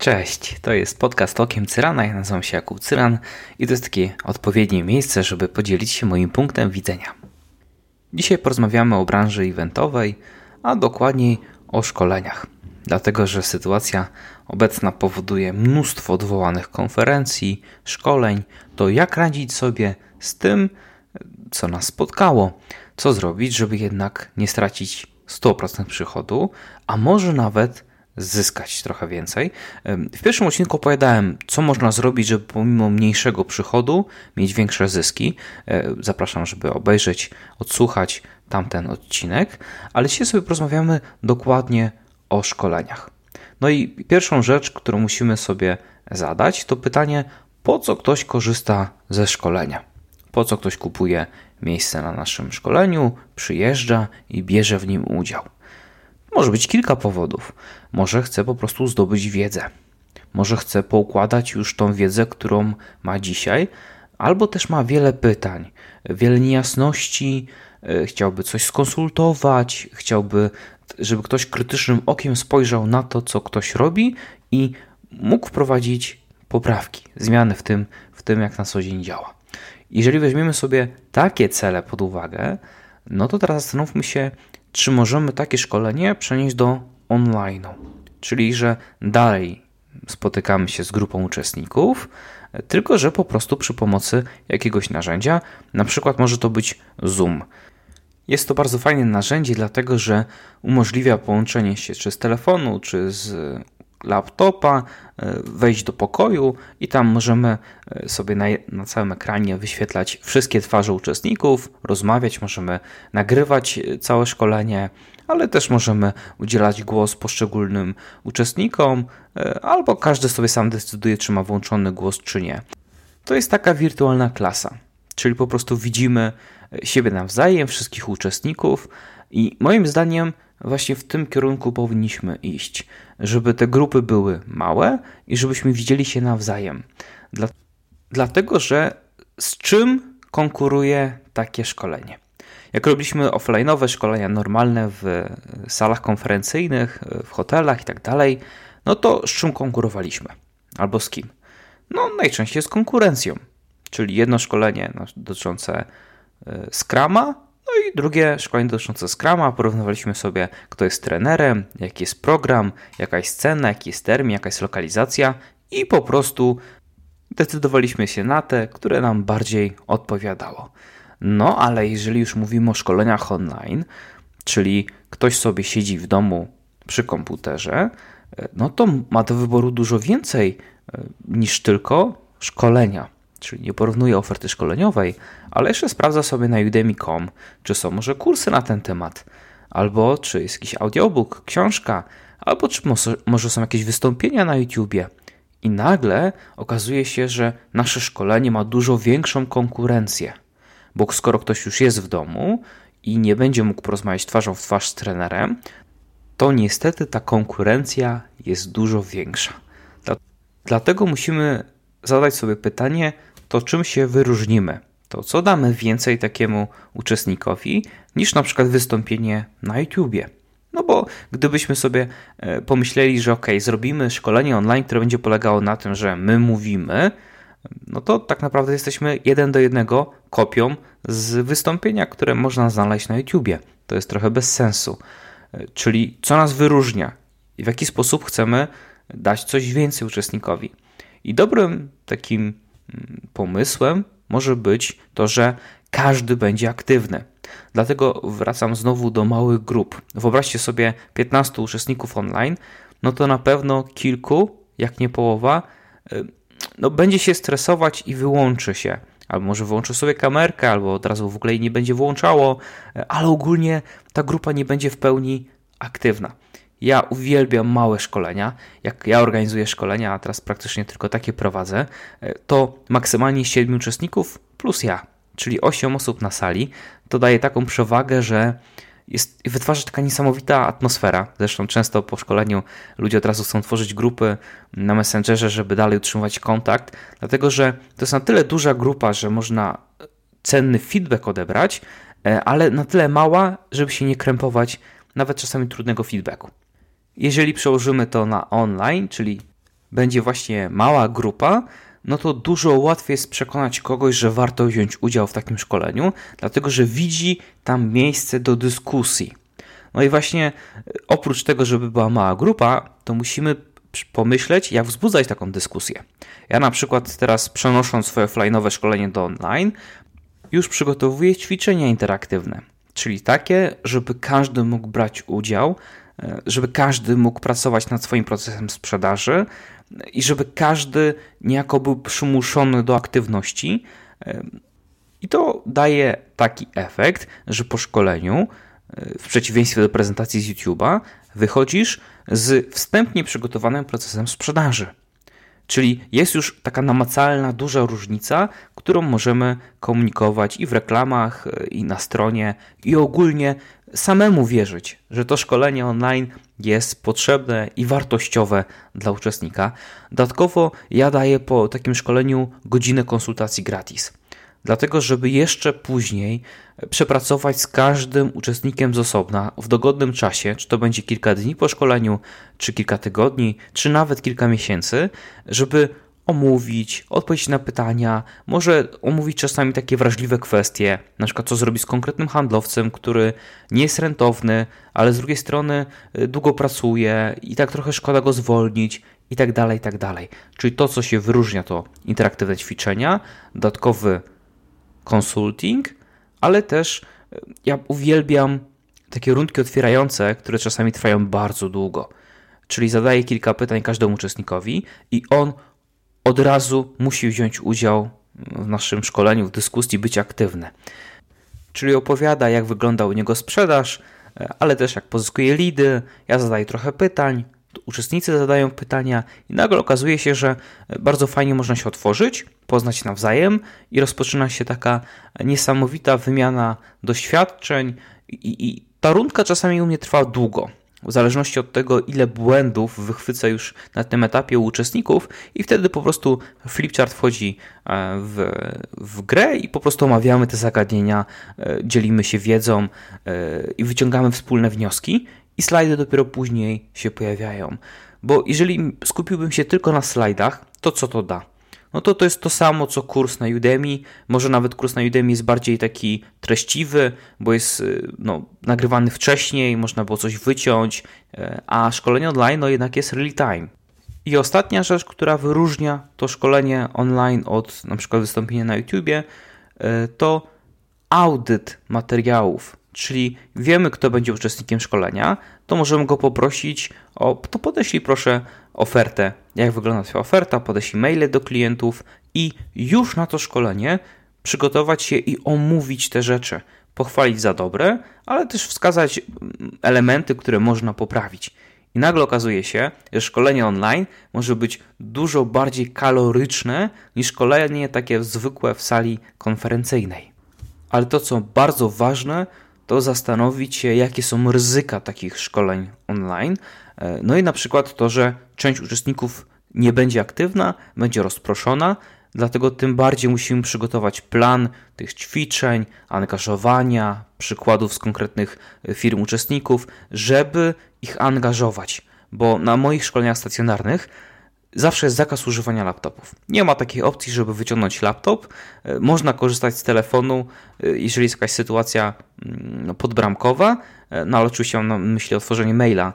Cześć, to jest podcast Okiem Cyrana, ja nazywam się Jakub Cyran i to jest takie odpowiednie miejsce, żeby podzielić się moim punktem widzenia. Dzisiaj porozmawiamy o branży eventowej, a dokładniej o szkoleniach. Dlatego, że sytuacja obecna powoduje mnóstwo odwołanych konferencji, szkoleń, to jak radzić sobie z tym, co nas spotkało, co zrobić, żeby jednak nie stracić 100% przychodu, a może nawet zyskać trochę więcej. W pierwszym odcinku opowiadałem, co można zrobić, żeby pomimo mniejszego przychodu mieć większe zyski. E, zapraszam, żeby obejrzeć, odsłuchać tamten odcinek, ale dzisiaj sobie porozmawiamy dokładnie o szkoleniach. No i pierwszą rzecz, którą musimy sobie zadać, to pytanie, po co ktoś korzysta ze szkolenia? Po co ktoś kupuje miejsce na naszym szkoleniu, przyjeżdża i bierze w nim udział? Może być kilka powodów. Może chce po prostu zdobyć wiedzę. Może chce poukładać już tą wiedzę, którą ma dzisiaj, albo też ma wiele pytań, wiele niejasności, e, chciałby coś skonsultować, chciałby, żeby ktoś krytycznym okiem spojrzał na to, co ktoś robi i mógł wprowadzić poprawki, zmiany w tym, w tym jak na co dzień działa. Jeżeli weźmiemy sobie takie cele pod uwagę, no to teraz zastanówmy się, czy możemy takie szkolenie przenieść do online, czyli że dalej spotykamy się z grupą uczestników, tylko że po prostu przy pomocy jakiegoś narzędzia, na przykład może to być Zoom. Jest to bardzo fajne narzędzie, dlatego że umożliwia połączenie się czy z telefonu, czy z laptopa, e, wejść do pokoju i tam możemy e, sobie na, na, całym ekranie wyświetlać wszystkie twarze uczestników, rozmawiać, możemy nagrywać e, całe szkolenie, ale też możemy udzielać głos poszczególnym uczestnikom, albo każdy sobie sam decyduje, czy ma włączony głos, czy nie. To jest taka wirtualna klasa, czyli po prostu widzimy siebie nawzajem, wszystkich uczestników i moim zdaniem właśnie w tym kierunku powinniśmy iść, żeby te grupy były małe i żebyśmy widzieli się nawzajem. Dla, dlatego, że z czym konkuruje takie szkolenie? Jak robiliśmy offline'owe szkolenia normalne w salach konferencyjnych, w hotelach i tak dalej, no to z czym konkurowaliśmy? Albo z kim? No najczęściej z konkurencją, czyli jedno szkolenie dotyczące e, Scrama no i drugie szkolenie dotyczące Scrama. Porównywaliśmy sobie, kto jest trenerem, jaki jest program, jaka jest cena, jaki jest termin, jaka jest lokalizacja i po prostu decydowaliśmy się na te, które nam bardziej odpowiadało. No ale jeżeli już mówimy o szkoleniach online, czyli ktoś sobie siedzi w domu przy komputerze, no to ma do wyboru dużo więcej e, niż tylko szkolenia czyli nie porównuje oferty szkoleniowej, ale jeszcze sprawdza sobie na udemy.com, czy są może kursy na ten temat, albo czy jest jakiś audiobook, książka, albo czy może są jakieś wystąpienia na YouTubie. I nagle okazuje się, że nasze szkolenie ma dużo większą konkurencję, bo skoro ktoś już jest w domu i nie będzie mógł porozmawiać twarzą w twarz z trenerem, to niestety ta konkurencja jest dużo większa. Dlatego musimy zadać sobie pytanie, to czym się wyróżnimy? To co damy więcej takiemu uczestnikowi niż na przykład wystąpienie na YouTubie? No bo gdybyśmy sobie e, pomyśleli, że ok, zrobimy szkolenie online, które będzie polegało na tym, że my mówimy, no to tak naprawdę jesteśmy jeden do jednego kopią z wystąpienia, które można znaleźć na YouTubie. To jest trochę bez sensu. E, czyli co nas wyróżnia i w jaki sposób chcemy dać coś więcej uczestnikowi. I dobrym takim pomysłem może być to, że każdy będzie aktywny. Dlatego wracam znowu do małych grup. Wyobraźcie sobie 15 uczestników online, no to na pewno kilku, jak nie połowa, no będzie się stresować i wyłączy się. Albo może wyłączy sobie kamerkę, albo od razu w ogóle jej nie będzie włączało, y, ale ogólnie ta grupa nie będzie w pełni aktywna. Ja uwielbiam małe szkolenia. Jak ja organizuję szkolenia, a teraz praktycznie tylko takie prowadzę, e, to maksymalnie 7 uczestników plus ja, czyli 8 osób na sali. To daje taką przewagę, że jest, wytwarza taka niesamowita atmosfera. Zresztą często po szkoleniu ludzie od razu chcą tworzyć grupy na Messengerze, żeby dalej utrzymywać kontakt, dlatego że to jest na tyle duża grupa, że można cenny feedback odebrać, e, ale na tyle mała, żeby się nie krępować nawet czasami trudnego feedbacku. Jeżeli przełożymy to na online, czyli będzie właśnie mała grupa, no to dużo łatwiej jest przekonać kogoś, że warto wziąć udział w takim szkoleniu, dlatego że widzi tam miejsce do dyskusji. No i właśnie e, oprócz tego, żeby była mała grupa, to musimy pomyśleć, jak wzbudzać taką dyskusję. Ja na przykład teraz przenosząc swoje offline'owe szkolenie do online, już przygotowuję ćwiczenia interaktywne, czyli takie, żeby każdy mógł brać udział, e, żeby każdy mógł pracować nad swoim procesem sprzedaży i żeby każdy niejako był przymuszony do aktywności. E, I to daje taki efekt, że po szkoleniu, e, w przeciwieństwie do prezentacji z YouTube'a, wychodzisz z wstępnie przygotowanym procesem sprzedaży. Czyli jest już taka namacalna, duża różnica, którą możemy komunikować i w reklamach, i na stronie, i ogólnie samemu wierzyć, że to szkolenie online jest potrzebne i wartościowe dla uczestnika. Dodatkowo ja daję po takim szkoleniu godzinę konsultacji gratis. Dlatego, żeby jeszcze później przepracować z każdym uczestnikiem z osobna w dogodnym czasie, czy to będzie kilka dni po szkoleniu, czy kilka tygodni, czy nawet kilka miesięcy, żeby omówić, odpowiedzieć na pytania, może omówić czasami takie wrażliwe kwestie, na przykład co zrobić z konkretnym handlowcem, który nie jest rentowny, ale z drugiej strony y, długo pracuje i tak trochę szkoda go zwolnić i tak dalej, i tak dalej. Czyli to, co się wyróżnia, to interaktywne ćwiczenia, dodatkowy consulting, ale też e, ja uwielbiam takie rundki otwierające, które czasami trwają bardzo długo. Czyli zadaję kilka pytań każdemu uczestnikowi i on od razu musi wziąć udział w naszym szkoleniu, w dyskusji, być aktywny. Czyli opowiada, jak wygląda u niego sprzedaż, e, ale też jak pozyskuje lidy. Ja zadaję trochę pytań, uczestnicy zadają pytania i nagle okazuje się, że bardzo fajnie można się otworzyć, poznać nawzajem i rozpoczyna się taka niesamowita wymiana doświadczeń i, i ta rundka czasami u mnie trwa długo. W zależności od tego, ile błędów wychwycę już na tym etapie u uczestników, i wtedy po prostu flipchart wchodzi e, w, w grę i po prostu omawiamy te zagadnienia, e, dzielimy się wiedzą e, i wyciągamy wspólne wnioski i slajdy dopiero później się pojawiają. Bo jeżeli skupiłbym się tylko na slajdach, to co to da? No to to jest to samo co kurs na Udemy. Może nawet kurs na Udemy jest bardziej taki treściwy, bo jest y, no, nagrywany wcześniej, można było coś wyciąć, y, a szkolenie online no jednak jest real time. I ostatnia rzecz, która wyróżnia to szkolenie online od na przykład wystąpienia na YouTubie, y, to audyt materiałów czyli wiemy, kto będzie uczestnikiem szkolenia, to możemy go poprosić o, to podeślij proszę ofertę, jak wygląda Twoja oferta, podeślij maile do klientów i już na to szkolenie przygotować się i omówić te rzeczy, pochwalić za dobre, ale też wskazać mm, elementy, które można poprawić. I nagle okazuje się, że szkolenie online może być dużo bardziej kaloryczne niż szkolenie takie zwykłe w sali konferencyjnej. Ale to, co bardzo ważne, to zastanowić się, jakie są ryzyka takich szkoleń online. E, no i na przykład to, że część uczestników nie będzie aktywna, będzie rozproszona, dlatego tym bardziej musimy przygotować plan tych ćwiczeń, angażowania, przykładów z konkretnych e, firm uczestników, żeby ich angażować. Bo na moich szkoleniach stacjonarnych zawsze jest zakaz używania laptopów. Nie ma takiej opcji, żeby wyciągnąć laptop. E, można korzystać z telefonu, e, jeżeli jest jakaś sytuacja mm, no, podbramkowa, e, no ale oczywiście mam na myśli otworzenie maila,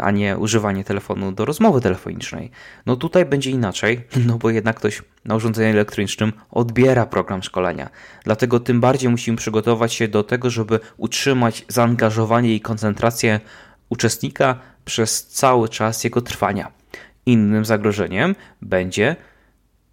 a nie używanie telefonu do rozmowy telefonicznej. No tutaj będzie inaczej, no bo jednak ktoś na urządzeniu elektronicznym odbiera program szkolenia. Dlatego tym bardziej musimy przygotować się do tego, żeby utrzymać zaangażowanie i koncentrację uczestnika przez cały czas jego trwania. Innym zagrożeniem będzie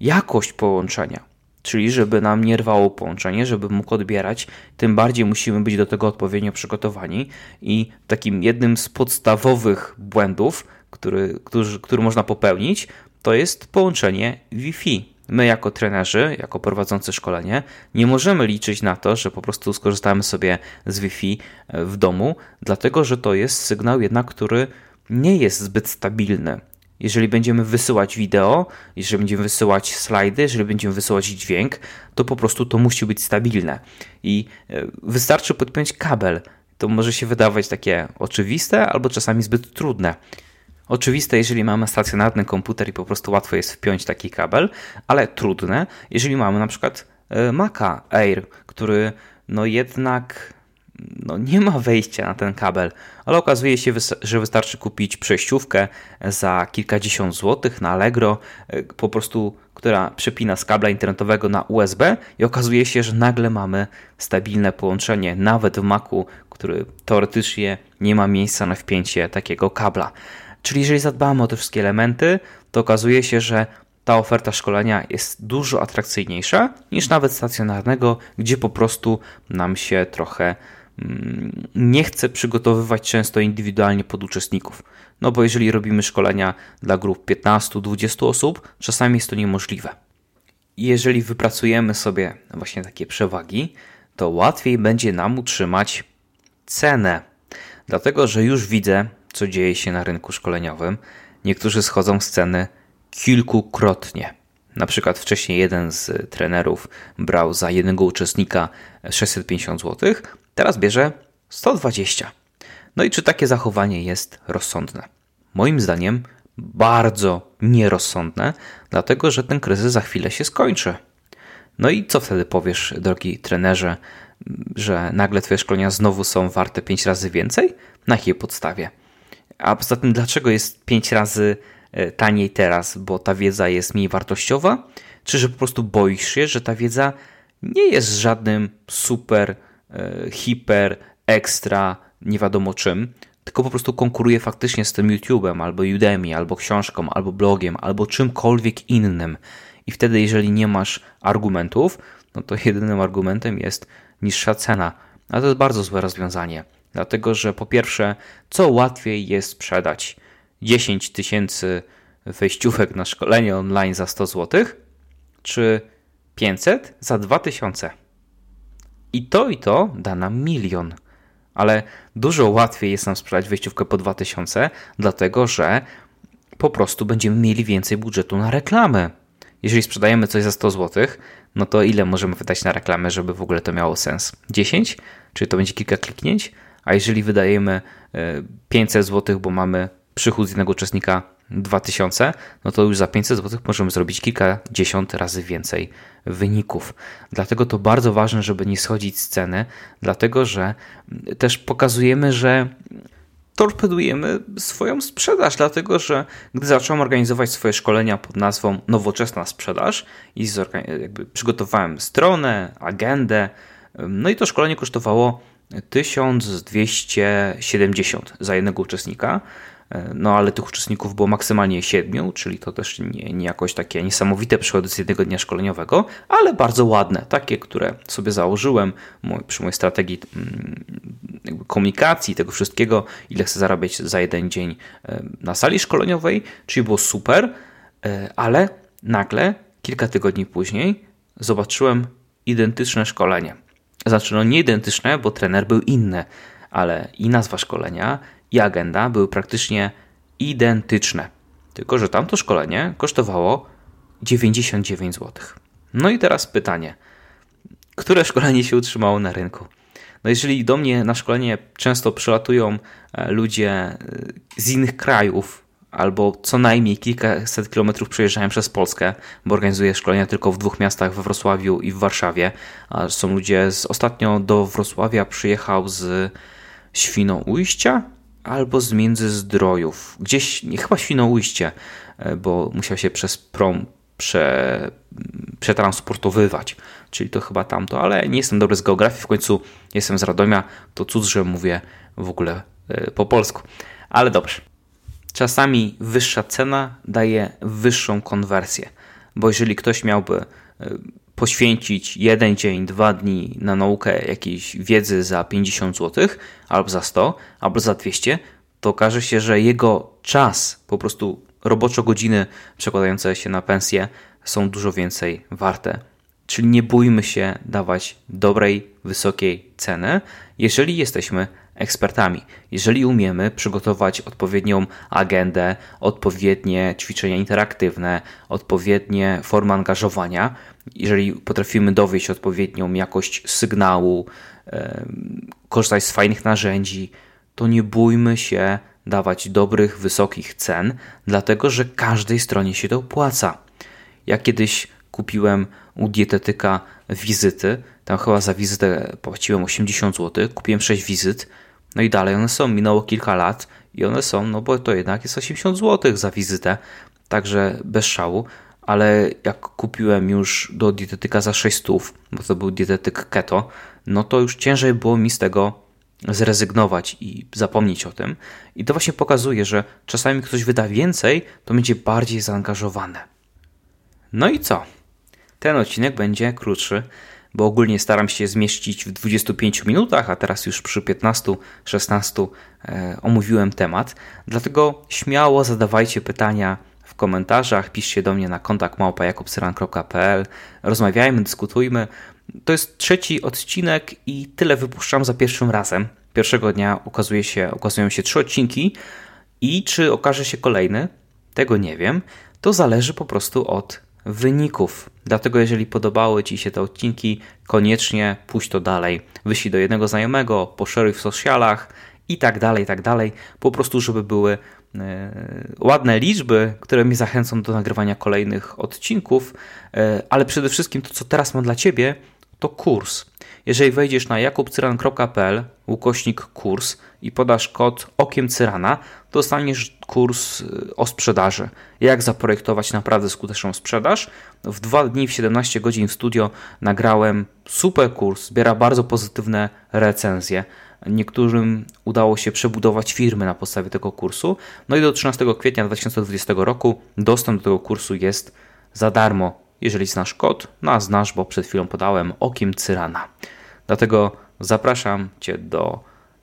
jakość połączenia. Czyli, żeby nam nie rwało połączenie, żeby mógł odbierać, tym bardziej musimy być do tego odpowiednio przygotowani. I takim jednym z podstawowych błędów, który, który, który można popełnić, to jest połączenie Wi-Fi. My, jako trenerzy, jako prowadzący szkolenie, nie możemy liczyć na to, że po prostu skorzystamy sobie z Wi-Fi w domu, dlatego że to jest sygnał jednak, który nie jest zbyt stabilny. Jeżeli będziemy wysyłać wideo, jeżeli będziemy wysyłać slajdy, jeżeli będziemy wysyłać dźwięk, to po prostu to musi być stabilne. I e, wystarczy podpiąć kabel. To może się wydawać takie oczywiste albo czasami zbyt trudne. Oczywiste, jeżeli mamy stacjonarny komputer i po prostu łatwo jest wpiąć taki kabel, ale trudne, jeżeli mamy na przykład e, Maca Air, który no jednak no nie ma wejścia na ten kabel, ale okazuje się, że wystarczy kupić przejściówkę za kilkadziesiąt złotych na Allegro, e, po prostu, która przepina z kabla internetowego na USB i okazuje się, że nagle mamy stabilne połączenie, nawet w Macu, który teoretycznie nie ma miejsca na wpięcie takiego kabla. Czyli jeżeli zadbamy o te wszystkie elementy, to okazuje się, że ta oferta szkolenia jest dużo atrakcyjniejsza niż nawet stacjonarnego, gdzie po prostu nam się trochę nie chce przygotowywać często indywidualnie pod uczestników. No bo jeżeli robimy szkolenia dla grup 15-20 osób, czasami jest to niemożliwe. Jeżeli wypracujemy sobie właśnie takie przewagi, to łatwiej będzie nam utrzymać cenę. Dlatego, że już widzę, co dzieje się na rynku szkoleniowym. Niektórzy schodzą z ceny kilkukrotnie. Na przykład wcześniej jeden z trenerów brał za jednego uczestnika 650 zł, teraz bierze 120. No i czy takie zachowanie jest rozsądne? Moim zdaniem bardzo nierozsądne, dlatego że ten kryzys za chwilę się skończy. No i co wtedy powiesz, drogi trenerze, że nagle twoje szkolenia znowu są warte 5 razy więcej? Na jakiej podstawie? A poza tym, dlaczego jest 5 razy e, taniej teraz? Bo ta wiedza jest mniej wartościowa? Czy że po prostu boisz się, że ta wiedza nie jest żadnym super, hiper, ekstra, nie wiadomo czym, tylko po prostu konkuruje faktycznie z tym YouTube'em, albo Udemy, albo książką, albo blogiem, albo czymkolwiek innym. I wtedy, jeżeli nie masz argumentów, no to jedynym argumentem jest niższa cena. A to jest bardzo złe rozwiązanie. Dlatego, że po pierwsze, co łatwiej jest sprzedać 10 tysięcy wejściówek na szkolenie online za 100 zł, czy 500 za 2000. I to i to da nam milion. Ale dużo łatwiej jest nam sprzedać wejściówkę po 2000, dlatego że po prostu będziemy mieli więcej budżetu na reklamę. Jeżeli sprzedajemy coś za 100 zł, no to ile możemy wydać na reklamę, żeby w ogóle to miało sens? 10? Czy to będzie kilka kliknięć? A jeżeli wydajemy 500 e, zł, bo mamy przychód z jednego uczestnika 2000, no to już za 500 zł możemy zrobić kilkadziesiąt razy więcej wyników. Dlatego to bardzo ważne, żeby nie schodzić z ceny, dlatego że też pokazujemy, że torpedujemy swoją sprzedaż, dlatego że gdy zacząłem organizować swoje szkolenia pod nazwą Nowoczesna Sprzedaż i przygotowałem stronę, agendę, no i to szkolenie kosztowało 1270 za jednego uczestnika. No ale tych uczestników było maksymalnie 7, czyli to też nie, nie jakoś takie niesamowite przychody z jednego dnia szkoleniowego, ale bardzo ładne, takie, które sobie założyłem przy mojej strategii mm, komunikacji, tego wszystkiego, ile chcę zarabiać za jeden dzień e, na sali szkoleniowej, czyli było super, e, ale nagle kilka tygodni później zobaczyłem identyczne szkolenie. Znaczy, no nie identyczne, bo trener był inny, ale i nazwa szkolenia, i agenda były praktycznie identyczne. Tylko, że tamto szkolenie kosztowało 99 zł. No i teraz pytanie, które szkolenie się utrzymało na rynku? No jeżeli do mnie na szkolenie często przylatują e, ludzie e, z innych krajów, albo co najmniej kilkaset kilometrów przejeżdżają przez Polskę, bo organizuję szkolenia tylko w dwóch miastach, we Wrocławiu i w Warszawie. A są ludzie, z, ostatnio do Wrocławia przyjechał z Świnoujścia albo z Międzyzdrojów. Gdzieś, chyba Świnoujście, e, bo musiał się przez prom prze, przetransportowywać, czyli to chyba tamto, ale nie jestem dobry z geografii, w końcu jestem z Radomia, to cud, że mówię w ogóle e, po polsku. Ale dobrze. Czasami wyższa cena daje wyższą konwersję, bo jeżeli ktoś miałby e, poświęcić jeden dzień, dwa dni na naukę jakiejś wiedzy za 50 zł, albo za 100, albo za 200, to okaże się, że jego czas, po prostu roboczo godziny przekładające się na pensję są dużo więcej warte. Czyli nie bójmy się dawać dobrej, wysokiej ceny, jeżeli jesteśmy ekspertami. Jeżeli umiemy przygotować odpowiednią agendę, odpowiednie ćwiczenia interaktywne, odpowiednie formy angażowania, jeżeli potrafimy dowieść odpowiednią jakość sygnału, korzystać z fajnych narzędzi, to nie bójmy się dawać dobrych, wysokich cen, dlatego że każdej stronie się to opłaca. Ja kiedyś kupiłem u dietetyka wizyty, tam chyba za wizytę płaciłem 80 zł, kupiłem 6 wizyt, no i dalej one są, minęło kilka lat i one są, no bo to jednak jest 80 zł za wizytę, także bez szału, ale jak kupiłem już do dietetyka za 600, bo to był dietetyk keto, no to już ciężej było mi z tego zrezygnować i zapomnieć o tym. I to właśnie pokazuje, że czasami ktoś wyda więcej, to będzie bardziej zaangażowane. No i co? Ten odcinek będzie krótszy, bo ogólnie staram się zmieścić w 25 minutach, a teraz już przy 15-16 e, omówiłem temat. Dlatego śmiało zadawajcie pytania w komentarzach, piszcie do mnie na kontakt małpajakobsyran.pl, rozmawiajmy, dyskutujmy. To jest trzeci odcinek i tyle wypuszczam za pierwszym razem. Pierwszego dnia okazuje się, okazują się trzy odcinki i czy okaże się kolejny, tego nie wiem. To zależy po prostu od wyników. Dlatego jeżeli podobały Ci się te odcinki, koniecznie puść to dalej. Wyślij do jednego znajomego, poszeruj w socialach i tak dalej, i tak dalej. Po prostu, żeby były e, ładne liczby, które mi zachęcą do nagrywania kolejnych odcinków, e, ale przede wszystkim to, co teraz mam dla Ciebie, to kurs. Jeżeli wejdziesz na jakubcyran.pl ukośnik kurs i podasz kod okiem cyrana, dostaniesz kurs y, o sprzedaży. Jak zaprojektować naprawdę skuteczną sprzedaż. W dwa dni, w 17 godzin w studio nagrałem super kurs, zbiera bardzo pozytywne recenzje. Niektórym udało się przebudować firmy na podstawie tego kursu. No i do 13 kwietnia 2020 roku dostęp do tego kursu jest za darmo jeżeli znasz kod, no a znasz, bo przed chwilą podałem okiem Cyrana. Dlatego zapraszam Cię do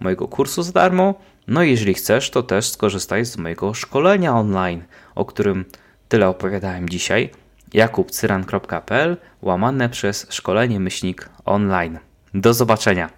mojego kursu za darmo. No i jeżeli chcesz, to też skorzystaj z mojego szkolenia online, o którym tyle opowiadałem dzisiaj. jakubcyran.pl łamane przez szkolenie myślnik online. Do zobaczenia.